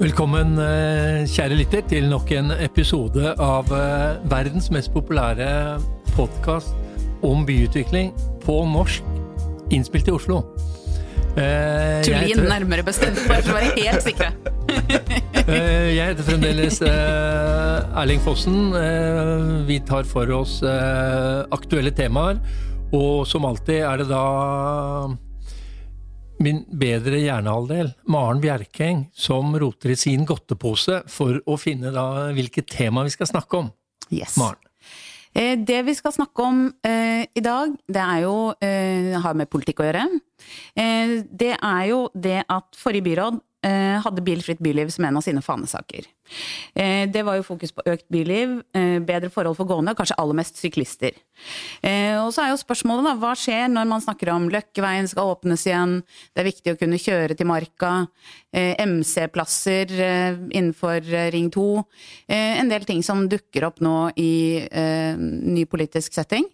Velkommen, eh, kjære lytter, til nok en episode av eh, verdens mest populære podkast om byutvikling på norsk, innspilt i Oslo. Eh, Tullin nærmere bestemt, bare for å være helt sikre. jeg heter fremdeles Erling Fossen. Vi tar for oss aktuelle temaer, og som alltid er det da min bedre hjernehalvdel, Maren Bjerkeng, som roter i sin godtepose for å finne da hvilket tema vi skal snakke om. Yes. Maren. Eh, det vi skal snakke om eh, i dag, det er jo eh, har med politikk å gjøre. Eh, det er jo det at forrige byråd Eh, hadde Bilfritt byliv som en av sine fanesaker. Eh, det var jo fokus på økt byliv, eh, bedre forhold for gående, kanskje aller mest syklister. Og så er jo spørsmålet da, hva skjer når man snakker om Løkkeveien skal åpnes igjen, det er viktig å kunne kjøre til Marka, MC-plasser innenfor Ring 2, en del ting som dukker opp nå i ny politisk setting,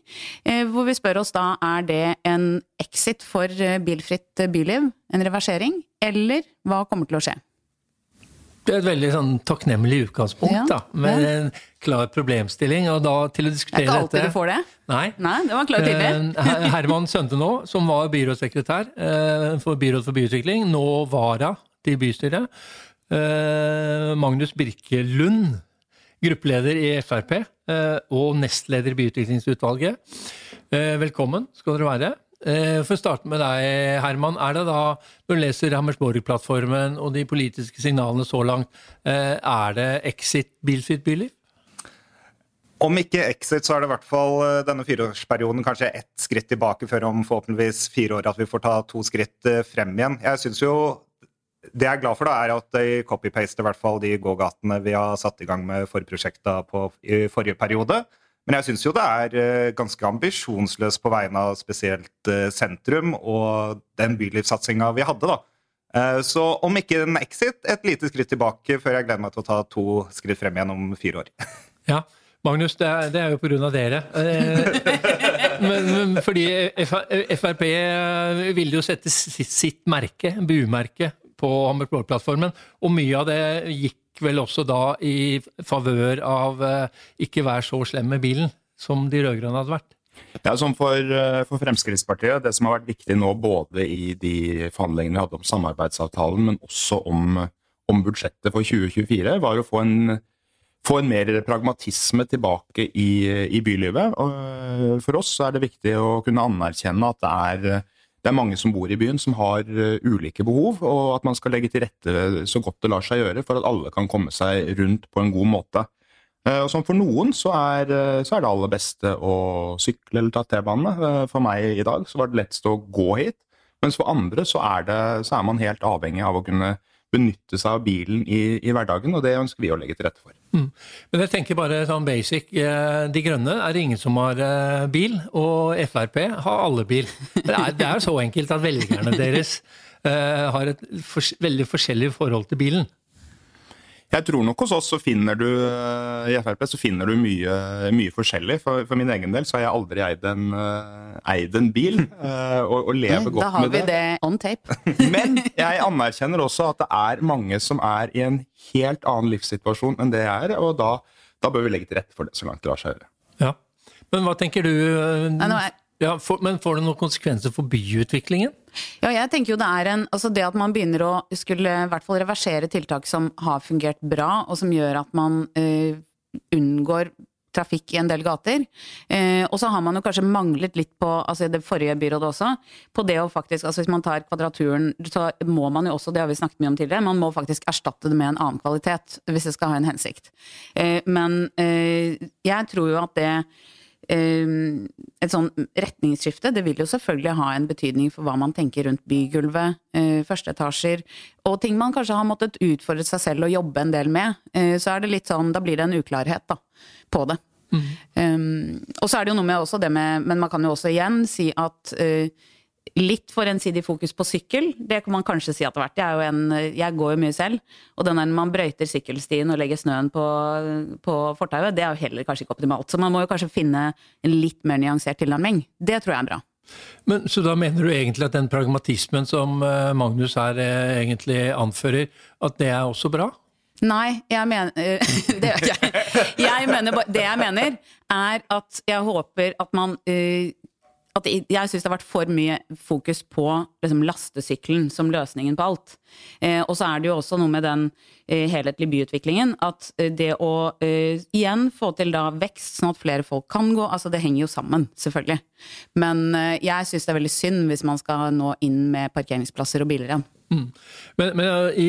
hvor vi spør oss da er det en exit for bilfritt byliv, en reversering, eller hva kommer til å skje? Det er et veldig sånn takknemlig utgangspunkt, ja, da, med ja. en klar problemstilling. Og da til å diskutere dette Det er ikke alltid dette, du får det. Nei. Nei det var klart tidlig. Eh, Herman Søndenå, som var byrådssekretær eh, for Byråd for byutvikling, nå vara til bystyret. Magnus Birke Lund, gruppeleder i Frp og nestleder i byutviklingsutvalget. Velkommen skal dere være. Eh, for å starte med deg, Herman. Er det da, du leser Hammersborg-plattformen og de politiske signalene så langt, eh, er det exit bilfritt byliv? Om ikke exit, så er det i hvert fall eh, denne fireårsperioden kanskje ett skritt tilbake før om forhåpentligvis fire år at vi får ta to skritt frem igjen. Jeg synes jo Det jeg er glad for, da, er at de copy-paster i hvert fall de gågatene vi har satt i gang med forprosjekta i forrige periode. Men jeg syns jo det er eh, ganske ambisjonsløst på vegne av spesielt eh, sentrum og den bylivssatsinga vi hadde, da. Eh, så om ikke en exit, et lite skritt tilbake før jeg gleder meg til å ta to skritt frem igjen om fire år. Ja, Magnus, det er, det er jo pga. dere. Men, fordi Frp ville jo sette sitt merke, bumerke, på Hammersborg-plattformen, og mye av det gikk vel også da i favør av eh, ikke vær så slem med bilen, som de rød-grønne hadde vært. Ja, som for, eh, for, Fremskrittspartiet, Det som har vært viktig nå både i de forhandlingene vi hadde om samarbeidsavtalen, men også om, om budsjettet for 2024, var å få en, få en mer pragmatisme tilbake i, i bylivet. Og eh, for oss er det viktig å kunne anerkjenne at det er det er mange som bor i byen som har uh, ulike behov, og at man skal legge til rette så godt det lar seg gjøre for at alle kan komme seg rundt på en god måte. Uh, og som For noen så er, uh, så er, det aller beste å sykle eller ta T-banene. For meg i dag så var det lettest å gå hit, mens for andre så er, det, så er man helt avhengig av å kunne benytte seg av bilen i, i, hverdagen, og det ønsker vi å legge til rette for. Mm. Men jeg tenker bare sånn basic. Eh, de Grønne er det ingen som har eh, bil, og Frp har alle bil. Det er, det er så enkelt at velgerne deres uh, har et for, veldig forskjellig forhold til bilen. Jeg tror nok hos oss så finner du eh, i Frp så finner du mye, mye forskjellig. For, for, min egen del så har jeg aldri eid en, uh, eid en bil, uh, og, og, lever godt med det. Da har vi det. on tape. Men jeg anerkjenner også at det er mange som er i en helt annen livssituasjon enn det jeg er, og da, da bør vi legge til rette for det så langt det lar seg gjøre. Ja. Men hva tenker du? Nei, nå er ja, for, Men får det noen konsekvenser for byutviklingen? Ja, jeg tenker jo Det er en, altså det at man begynner å skulle i hvert fall reversere tiltak som har fungert bra, og som gjør at man uh, unngår trafikk i en del gater. Eh, og så har man jo kanskje manglet litt på altså det forrige byrådet også, på det å faktisk altså Hvis man tar Kvadraturen, så må man jo også, det har vi snakket mye om tidligere, man må faktisk erstatte det med en annen kvalitet hvis det skal ha en hensikt. Eh, men jeg tror jo at det et sånn retningsskifte, det vil jo selvfølgelig ha en betydning for hva man tenker rundt bygulvet, første førsteetasjer, og ting man kanskje har måttet utfordre seg selv og jobbe en del med. Eh, så er det litt sånn, da blir det en uklarhet da, på det. Mm. Um, og så er det jo noe med også det med Men man kan jo også igjen si at uh, litt for ensidig fokus på sykkel. Det kan man kanskje si at det har vært. Jeg, en, jeg går jo mye selv. Og den der man brøyter sykkelstien og legger snøen på, på fortauet, det er jo heller kanskje ikke optimalt. Så man må jo kanskje finne en litt mer nyansert tilnærming. Det tror jeg er bra. Men, så da mener du egentlig at den pragmatismen som eh, Magnus her eh, egentlig anfører, at det er også bra? Nei, jeg mener det, jeg, jeg mener, det jeg mener, er at jeg håper at man uh, at Jeg syns det har vært for mye fokus på liksom, lastesykkelen som løsningen på alt. Eh, og så er det jo også noe med den eh, helhetlige byutviklingen at eh, det å eh, igjen få til da vekst, sånn at flere folk kan gå, altså det henger jo sammen, selvfølgelig. Men eh, jeg syns det er veldig synd hvis man skal nå inn med parkeringsplasser og biler igjen. Mm. Men, men, i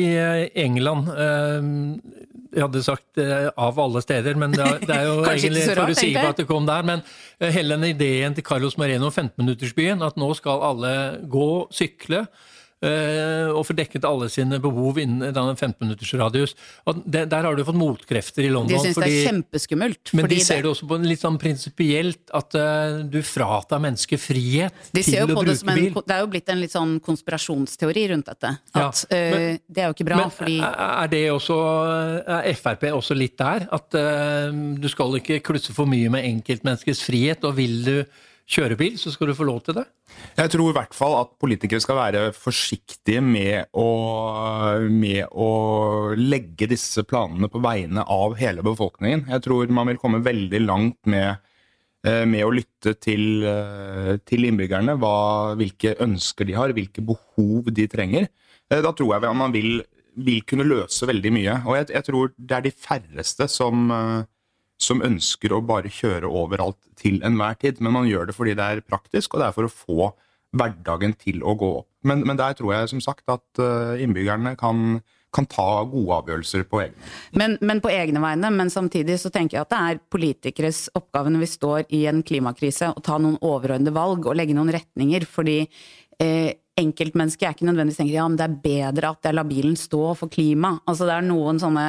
England Jeg hadde sagt av alle steder, men det er, det er jo egentlig forutsigbart at det kom der. Men hele den ideen til Carlos Moreno, 15-minuttersbyen, at nå skal alle gå, sykle Eh, og får dekket alle sine behov innen denne 15 minutters radius. Og der, har du fått motkrefter i London. De syns det er kjempeskummelt. Men de ser det også på litt sånn prinsipielt, at uh, du fratar mennesker frihet de til å bruke det bil. En, det er jo blitt en litt sånn konspirasjonsteori rundt dette. At ja, men, uh, det er jo ikke bra, men, fordi Er det også Er Frp også litt der? At uh, du skal ikke klusse for mye med enkeltmenneskets frihet, og vil du kjøre bil, så skal du få lov til det? Jeg tror i hvert fall at politikere skal være forsiktige med å, med å legge disse planene på vegne av hele befolkningen. Jeg tror man vil komme veldig langt med, eh, med å lytte til, eh, til innbyggerne. Hva, hvilke ønsker de har, hvilke behov de trenger. Eh, da tror jeg man vil, vil kunne løse veldig mye. Og jeg, jeg tror det er de færreste som som ønsker å bare kjøre overalt til enhver tid. Men man gjør det fordi det er praktisk, og det er for å få hverdagen til å gå opp. Men, men der tror jeg som sagt at eh, innbyggerne kan, kan ta gode avgjørelser på egne men, men på egne vegne, men samtidig så tenker jeg at det er politikeres oppgave når vi står i en klimakrise, å ta noen overordnede valg og legge noen retninger. fordi eh, enkeltmennesket er ikke nødvendigvis tenker ja, men det er bedre at jeg lar bilen stå for klima. Altså Det er noen sånne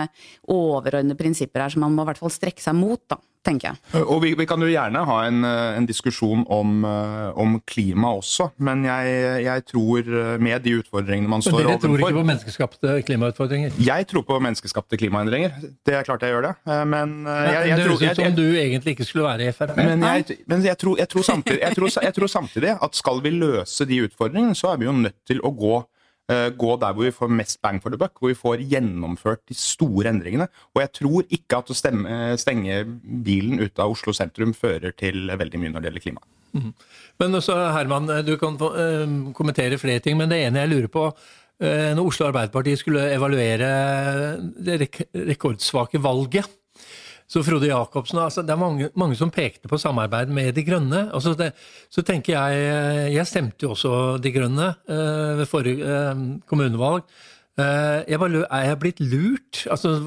overordnede prinsipper her som man må i hvert fall strekke seg mot. da tenker jeg. Og vi, vi, kan jo gjerne ha en, eh, en diskusjon om, eh, om, klima også, men jeg, jeg, tror eh, med de utfordringene man står overfor Dere tror ikke på menneskeskapte klimautfordringer? Jeg tror på menneskeskapte klimaendringer. Det er klart jeg gjør det. Men jeg, jeg, jeg Det høres ut som du egentlig ikke skulle være i Frp. Men, men jeg, tror, tror samtidig, tror, jeg tror samtidig at skal vi løse de utfordringene, så er vi jo nødt til å gå Eh, gå der hvor vi får mest bang for the buck, hvor vi får gjennomført de store endringene. Og jeg tror ikke at å stemme, stenge bilen ut av Oslo sentrum fører til veldig mye når det gjelder klima. Mm. Men også, Herman, du kan kommentere flere ting, men det ene jeg lurer på Når Oslo Arbeiderparti skulle evaluere det rek rekordsvake valget så Frode Jacobsen, altså, Det er mange, mange, som pekte på samarbeid med De Grønne. Altså det, så tenker jeg Jeg stemte jo også De Grønne uh, ved forrige uh, kommunevalg. Uh, jeg bare, er jeg blitt lurt? Altså,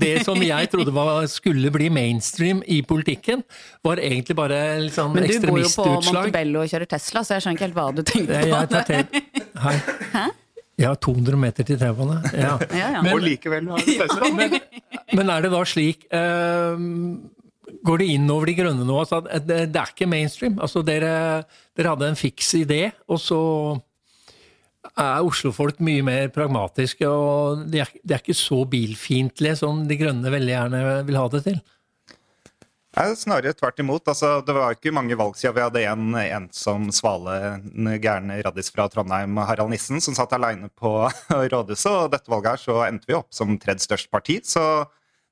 det som jeg trodde var, skulle bli mainstream i politikken, var egentlig bare liksom. Men du bor jo på Montebello og kjører Tesla, så jeg skjønner ikke helt hva du tenkte på. Jeg tar Hei. Hæ? Ja, 200 meter til T-bane. Ja. ja, ja. og likevel har du. Men, men, er det da slik uh, Går det inn over De grønne nå? Altså, det, det, er ikke mainstream. Altså, dere, dere hadde en fiks idé, og så er Oslo-folk mye mer pragmatiske. og De er, de er ikke så bilfiendtlige som De grønne veldig gjerne vil ha det til. Snarere tvert imot. Altså, det var ikke mange valg siden vi hadde en ensom svale, en gæren raddis fra Trondheim, Harald Nissen, som satt aleine på rådhuset. Og dette valget her så endte vi opp som tredje størst parti. Så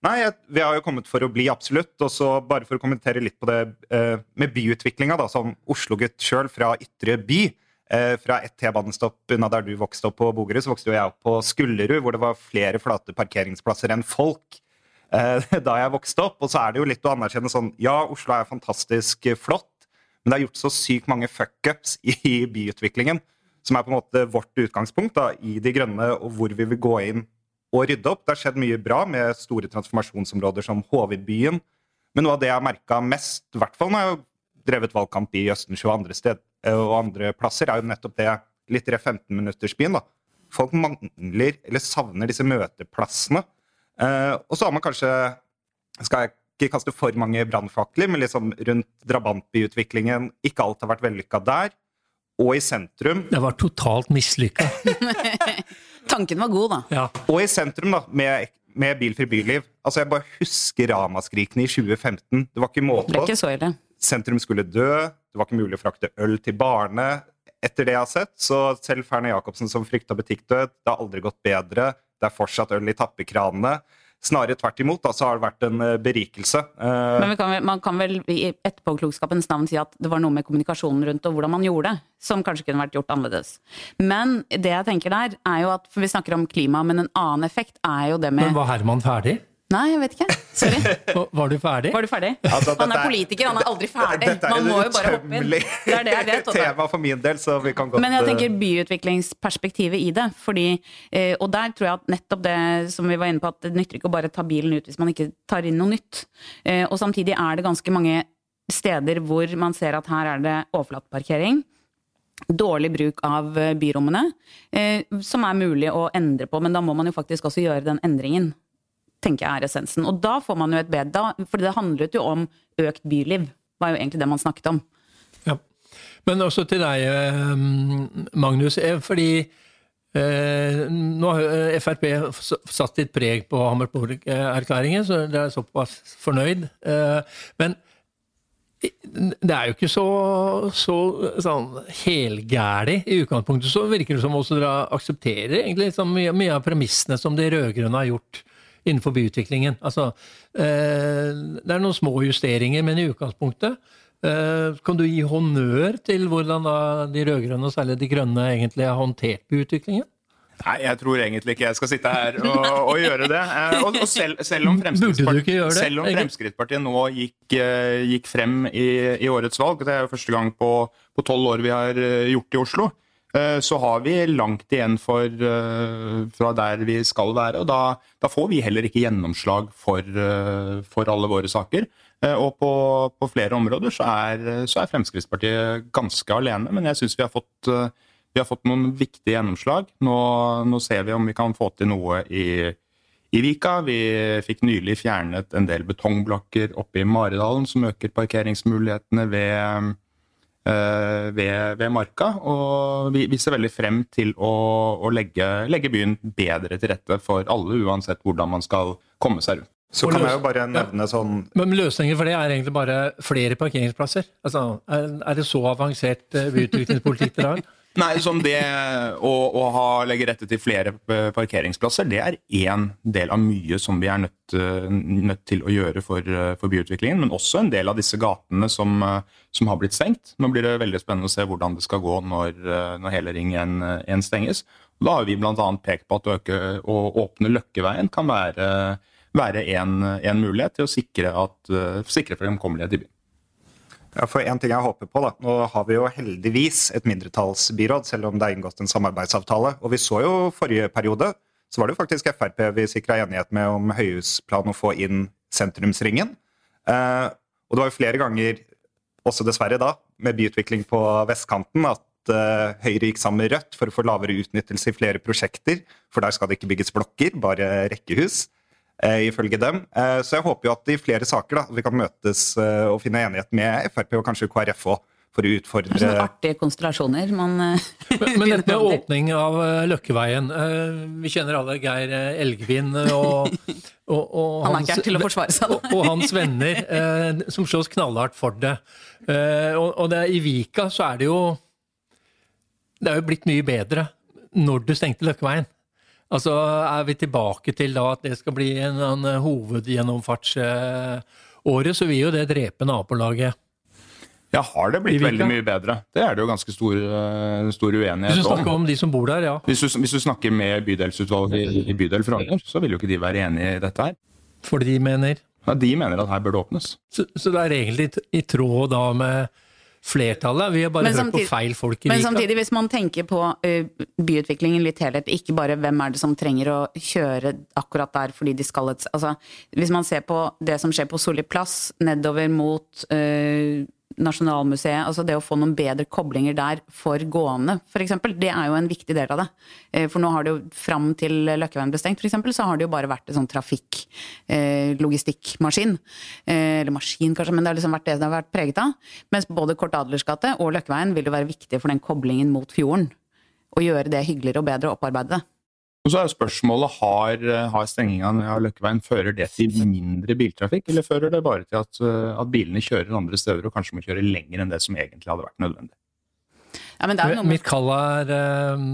nei, vi har jo kommet for å bli, absolutt. Og så bare for å kommentere litt på det eh, med byutviklinga, da, som Oslo-gutt sjøl fra ytre by. Eh, fra ett T-banestopp unna der du vokste opp på Bogerud, så vokste jo jeg opp på Skullerud, hvor det var flere flate parkeringsplasser enn folk. Eh, da jeg vokste opp. Og så er det jo litt å anerkjenne sånn Ja, Oslo er fantastisk flott, men det er gjort så sykt mange fuckups i byutviklingen, som er på en måte vårt utgangspunkt da, i De grønne, og hvor vi vil gå inn og rydde opp. Det har skjedd mye bra med store transformasjonsområder som Håvidbyen. Men noe av det jeg har merka mest, i hvert fall når jeg har drevet valgkamp i Østensjø og andre, sted, eh, og andre plasser, er jo nettopp det litt 15-minuttersbyen. da. Folk mangler eller savner disse møteplassene Uh, og så har man kanskje Skal jeg ikke kaste for mange brannfakler, men liksom rundt drabantbyutviklingen Ikke alt har vært vellykka der. Og i sentrum Det var totalt mislykka. Tanken var god, da. Ja. Og i sentrum, da, med, med bilfri byliv. Altså, Jeg bare husker ramaskrikene i 2015. Det var ikke måte på. Sentrum skulle dø. Det var ikke mulig å frakte øl til barene etter det jeg har sett. Så selv Ferne Jacobsen som frykta butikkdød, det har aldri gått bedre. Det er fortsatt øl i tappekranene. Snarere tvert imot, da, så har det vært en eh, berikelse. Eh, Men kan, man kan vel i etterpåklokskapens navn si at det var noe med kommunikasjonen rundt og hvordan man gjorde det, som kanskje kunne vært gjort annerledes. Men det jeg tenker der, er jo at For vi snakker om klima, men en annen effekt er jo det med Men var Herman ferdig? Nei, jeg vet ikke. Sorry. Var du ferdig? Var du ferdig? Altså, han er politiker, han er aldri ferdig. Dette er Man må jo bare hoppe inn. Det er det jeg vet. Tema for min del, så vi kan godt Men jeg eh, tenker byutviklingsperspektivet i det. Fordi, eh, og der tror jeg at nettopp det som vi var inne på, at det nytter ikke å bare ta bilen ut hvis man ikke tar inn noe nytt. Eh, Og samtidig er det ganske mange steder hvor man ser at her er det overflateparkering. Dårlig bruk av byrommene, eh, som er mulig å endre på. Men da må man jo faktisk også gjøre den endringen tenker jeg er essensen. Og da får man jo et bedre, for det handlet jo om økt byliv. var jo egentlig det man snakket om. Ja. Men også til deg, eh, Magnus. eh, Fordi eh, nå har eh, Frp satt sitt preg på Hammerborg-erklæringen, så dere er såpass fornøyd. Eh, Men det er jo ikke så, så sånn helgæli i utgangspunktet. Så virker det som også dere aksepterer egentlig liksom mye av premissene som de rød-grønne har gjort innenfor byutviklingen. Altså, eh, det er noen små justeringer, men i utgangspunktet eh, kan du gi honnør til hvordan da de rød-grønne, og særlig de grønne, egentlig har håndtert byutviklingen? Nei, jeg tror egentlig ikke jeg skal sitte her og, og gjøre det. Eh, Og, og selv, selv, om Fremskrittspartiet, selv om? Fremskrittspartiet nå gikk, gikk frem i, i årets valg, det er jo første gang på på tolv år vi har gjort det i Oslo, så har vi langt igjen for, eh, fra der vi skal være. og Da, da får vi heller ikke gjennomslag for, eh, for alle våre saker. Eh, Og på, på flere områder så er, så er Fremskrittspartiet ganske alene, men jeg syns vi eh, vi har fått noen viktige gjennomslag. Nå, nå ser vi om vi kan få til noe i, i Vika. Vi fikk nylig fjernet en del betongblokker oppe i Maridalen som øker parkeringsmulighetene ved, eh, ved, ved Marka. Og vi, vi ser veldig frem til å, å legge, legge byen bedre til rette for alle, uansett hvordan man skal komme seg rundt. Så kan jeg jo bare nevne sånn Men løsningen for det er egentlig bare flere parkeringsplasser? Altså, er, er det så avansert eh, byutviklingspolitikk dere har? Nei, som det å, å ha, legge rette til flere eh, parkeringsplasser, det er én del av mye som vi er nødt, eh, nødt til å gjøre for, eh, for byutviklingen. Men også en del av disse gatene som, som har blitt stengt. Nå blir det veldig spennende å se hvordan det skal gå når, når hele Ring 1 stenges. Da har vi bl.a. pekt på at å, øke, å åpne Løkkeveien kan være, være en, en mulighet til å sikre, at, sikre fremkommelighet i byen. Ja, for en ting jeg håper på da, Nå har vi jo heldigvis et mindretallsbyråd, selv om det er inngått en samarbeidsavtale. Og vi så jo forrige periode, så var det jo faktisk Frp vi sikra enighet med om høyhusplan å få inn sentrumsringen. Eh, og det var jo flere ganger, også dessverre da, med byutvikling på vestkanten, at eh, Høyre gikk sammen med Rødt for å få lavere utnyttelse i flere prosjekter. For der skal det ikke bygges blokker, bare rekkehus eh, ifølge dem. Eh, Så jeg håper jo at i flere saker da, vi kan møtes eh, og finne enighet med Frp og kanskje KrF òg, for å Det er utfordre sånne artige konstellasjoner man eh, Men, men dette med åpning av eh, Løkkeveien eh, Vi kjenner alle Geir eh, Elgvin og, og, og, Han er ikke her til å forsvare seg, da. og, og hans venner eh, som slåss knallhardt for det. Eh, og, og det, i Vika så er det jo Det er jo blitt mye bedre når du stengte Løkkeveien. Altså Er vi tilbake til da at det skal bli en, en hovedgjennomfartsåret, så vil jo det drepe nabolaget. Ja, har det blitt veldig mye bedre? Det er det jo ganske stor, uenighet om. Hvis du snakker om. om de som bor der, ja. Hvis du, hvis du snakker med bydelsutvalget i, i bydel Frogner, så vil jo ikke de være enig i dette her. For de mener Ja, de mener at her bør det åpnes. Så, så det er egentlig i tråd da med flertallet. Vi har bare Men hørt på feil folk i Men samtidig, hvis man tenker på byutviklingen litt helhet, ikke bare hvem er det som trenger å kjøre akkurat der fordi de skal et altså, Hvis man ser på det som skjer på Solli plass, nedover mot ø, Nasjonalmuseet, altså det å få noen bedre koblinger der for gående, f.eks., det er jo en viktig del av det. Eh, For nå har det jo fram til Løkkeveien ble stengt, f.eks., så har det jo bare vært en sånn trafikk, eh. Eh, Eller maskin, kanskje, men det har liksom vært det det har vært preget av. Mens både Kort Adlers gate og Løkkeveien vil jo være viktige for den koblingen mot fjorden. Å gjøre det hyggeligere og bedre og opparbeide det. Og så er spørsmålet har, har stenginga av Løkkeveien fører det til mindre biltrafikk, eller fører det bare til at, at, bilene kjører andre steder og kanskje må kjøre lenger enn det som egentlig hadde vært nødvendig? Ja, men det er noe Mitt kall er um,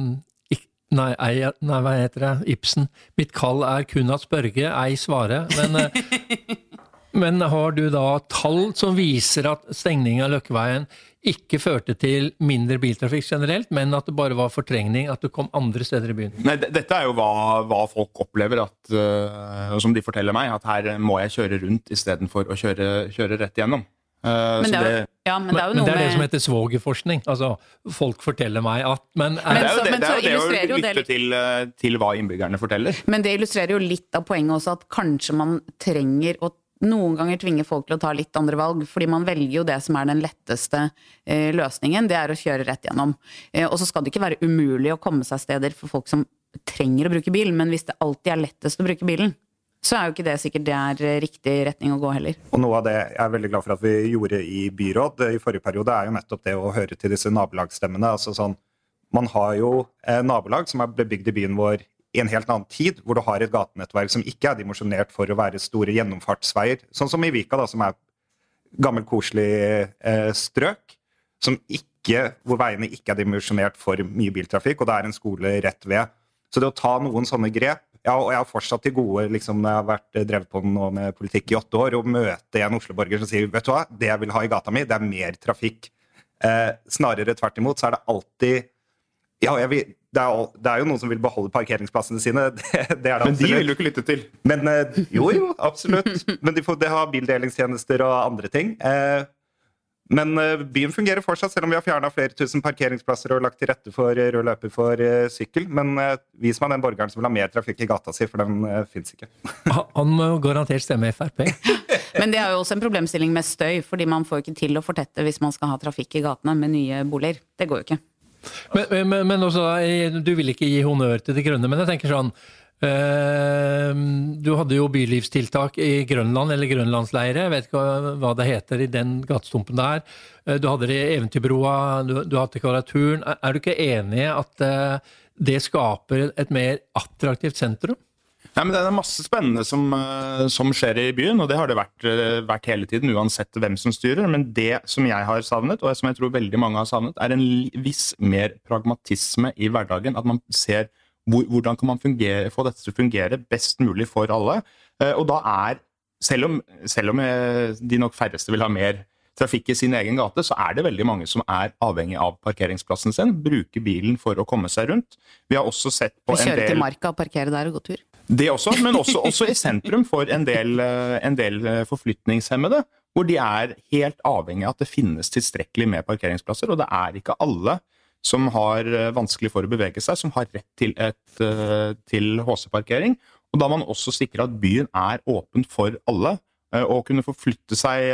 ik, nei, ei, nei, hva heter det? Ibsen. Mitt kall er kun at spørge, ei svare. Men, uh, men har du da tall som viser at stengning av Løkkeveien ikke førte til mindre biltrafikk generelt, men at det bare var fortrengning, at du kom andre steder i byen? Nei, Dette er jo hva, hva folk opplever, at, uh, som de forteller meg, at her må jeg kjøre rundt istedenfor å kjøre, kjøre rett igjennom. Uh, men, det er, ja, men det er jo noe men det er det med som heter svogerforskning. Altså, folk forteller meg at Men, er, Men det er jo så- men det, så er jo det illustrerer å jo det lytte til, til hva innbyggerne forteller. Men det illustrerer jo litt av poenget også, at kanskje man trenger å noen ganger tvinge folk til å ta litt andre valg, fordi man velger jo det som er den letteste eh, løsningen, det er å kjøre rett gjennom. Eh, og så skal det ikke være umulig å komme seg steder for folk som trenger å bruke bil, men hvis det alltid er lettest å bruke bilen, så er jo ikke det sikkert det er eh, riktig retning å gå heller. Og noe av det jeg er veldig glad for at vi gjorde i byråd i forrige periode, er jo nettopp det å høre til disse nabolagsstemmene. Altså sånn, man har jo eh, nabolag som er bebygd i byen vår i en helt annen tid, hvor du har et gatenettverk som ikke er dimensjonert for å være store gjennomfartsveier, sånn som i Vika, da, som er gammel, koselig eh, strøk, ikke, hvor veiene ikke er dimensjonert for mye biltrafikk, og det er en skole rett ved. Så det å ta noen sånne grep ja, og jeg har fortsatt til gode, liksom, når jeg har vært eh, drevet på nå med politikk i åtte år, å møte en Oslo-borger som sier vet du hva, det jeg vil ha i gata mi, det er mer trafikk. Eh, snarere tvert imot så er det alltid ja, jeg vil, det, er, det er jo noen som vil beholde parkeringsplassene sine. Det, det er det Men de vil du ikke lytte til. Men eh, jo, jo, absolutt. Men de får det har bildelingstjenester og andre ting. Eh, Men eh, byen fungerer fortsatt, selv om vi har fjerna flere tusen parkeringsplasser og lagt til rette for rød løper for sykkel. Men vis meg den borgeren som vil ha mer trafikk i gata si, for den uh, fins ikke. Han- Han må jo garantert stemme Frp. Men det er jo også en problemstilling med støy, fordi man får jo ikke til å fortette hvis man skal ha trafikk i gatene med nye boliger. Det går jo ikke. Men, men, men også, eh, du vil ikke gi honnør til De grønne, men jeg tenker sånn Uh, Du hadde jo bylivstiltak i Grønland, eller grønlandsleire, jeg vet ikke hva, hva det heter i den gatestumpen der. Uh, Du hadde det i Eventyrbroa, du, du hadde Kvadraturen. Er, er du ikke enig i at uh, det skaper et mer attraktivt sentrum? Nei, men Det er masse spennende som, eh, som skjer i byen, og det har det vært, eh, vært hele tiden, uansett hvem som styrer. Men det som jeg har savnet, og som jeg tror veldig mange har savnet, er en viss mer pragmatisme i hverdagen. At man ser hvor, hvordan kan man fungere, få dette til å fungere best mulig for alle. Eh, Og da er, selv om, selv om de nok færreste vil ha mer trafikk i sin egen gate, så er det veldig mange som er avhengig av parkeringsplassen sin, bruker bilen for å komme seg rundt. Vi har også sett på en del Kjøre til Marka og parkere der og gå tur. Det også, men også, også i sentrum for en del, eh, en del eh, forflytningshemmede, hvor de er helt avhengig av at det finnes tilstrekkelig med parkeringsplasser. Og det er ikke alle som har eh, vanskelig for å bevege seg, som har rett til, et, til HC-parkering. Og da må man også sikre at byen er åpen for alle. Å kunne forflytte seg,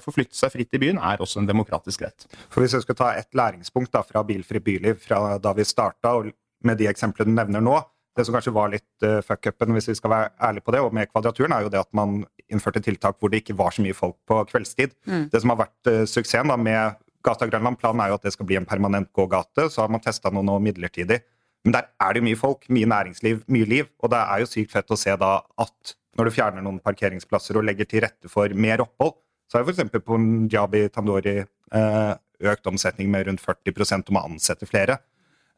forflytte seg fritt i byen er også en demokratisk rett. For Hvis jeg skal ta et læringspunkt da, fra Bilfri byliv fra da vi starta, og med de eksemplene du nevner nå Det som kanskje var litt uh, fuck-upen, hvis vi skal være ærlige på det, og med Kvadraturen, er jo det at man innførte tiltak hvor det ikke var så mye folk på kveldstid. Det som har vært uh, suksessen da, med Gata Grønland, planen er jo at det skal bli en permanent gågate. Så har man testa noe nå midlertidig. Men der er det jo mye folk, mye næringsliv, mye liv. Og det er jo sykt fett å se da at når du fjerner noen parkeringsplasser og legger til rette for mer opphold, så har f.eks. Punjabi Tandori eh, økt omsetning med rundt 40 om å ansette flere.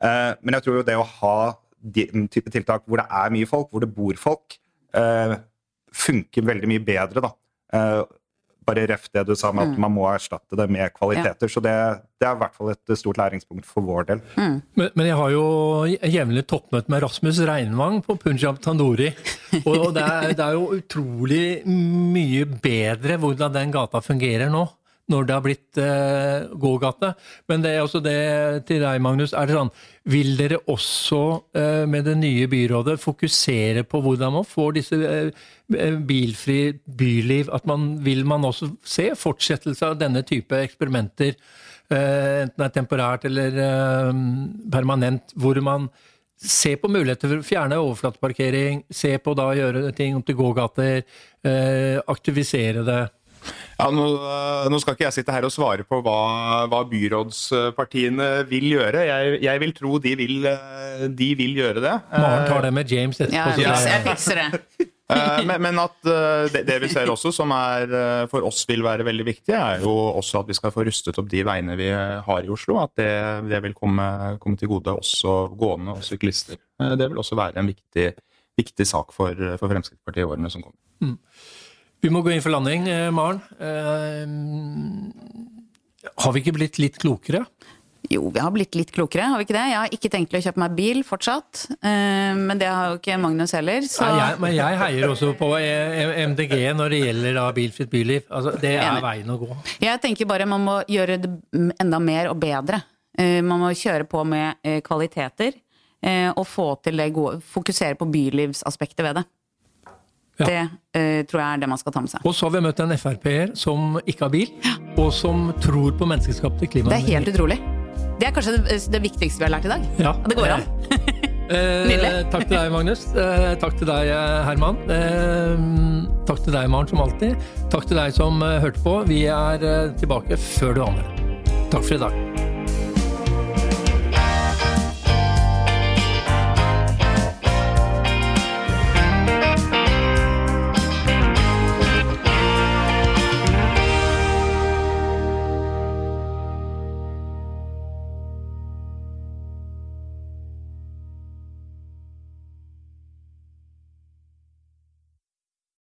Eh, men jeg tror jo det å ha den type tiltak hvor det er mye folk, hvor det bor folk, eh, funker veldig mye bedre, da. Eh, bare ref det du sa med at man må erstatte det med kvaliteter. Så det, det er i hvert fall et stort læringspunkt for vår del. Men, men jeg har jo jevnlig toppmøte med Rasmus Reinvang på Punjab Tandori. Og det er, det er jo utrolig mye bedre hvordan den gata fungerer nå. Når det har blitt eh, gågate. Men det er også det til deg, Magnus. Er det sånn, vil dere også eh, med det nye byrådet fokusere på hvordan man får disse eh, bilfri byliv? At man, vil man også se fortsettelse av denne type eksperimenter? eh, enten det er temporært eller eh, permanent, hvor man ser på muligheter for å fjerne overflateparkering, se på da å gjøre ting om til gågater, eh, aktivisere det. Ja, nå, nå, skal ikke jeg sitte her og svare på hva, hva byrådspartiene vil gjøre. Jeg, jeg, vil tro de vil, de vil gjøre det. Maren tar det med James etterpå. Ja, jeg fikser det. men, men, at det, det, vi ser også som er, for oss vil være veldig viktig, er jo også at vi skal få rustet opp de veiene vi har i Oslo. At det, det vil komme, komme, til gode også gående og syklister. Det vil også være en viktig, viktig sak for, for Fremskrittspartiet i årene som kommer. Mm. Vi må gå inn for landing, eh, Maren. Eh, har vi ikke blitt litt klokere? Jo, vi har blitt litt klokere, har vi ikke det? Jeg har ikke tenkt til å kjøpe meg bil fortsatt. Eh, men det har jo ikke Magnus heller. Så... Nei, jeg, men jeg heier også på MDG når det gjelder bilfritt byliv. Altså, det er veien å gå. Jeg tenker bare man må gjøre det enda mer og bedre. Man må kjøre på med kvaliteter og få til det gode Fokusere på bylivsaspektet ved det. Det uh, tror jeg er det man skal ta med seg. Og så har vi møtt en Frp-er som ikke har bil, og som tror på menneskeskapte klima. Det er helt utrolig. Det er kanskje det, det viktigste vi har lært i dag. Ja. Det går an. Eh, takk til deg, Magnus. Eh, takk til deg, Herman. Eh, takk til deg, Maren, som alltid. Takk til deg som eh, hørte på. Vi er eh, tilbake før du aner det. Takk for i dag.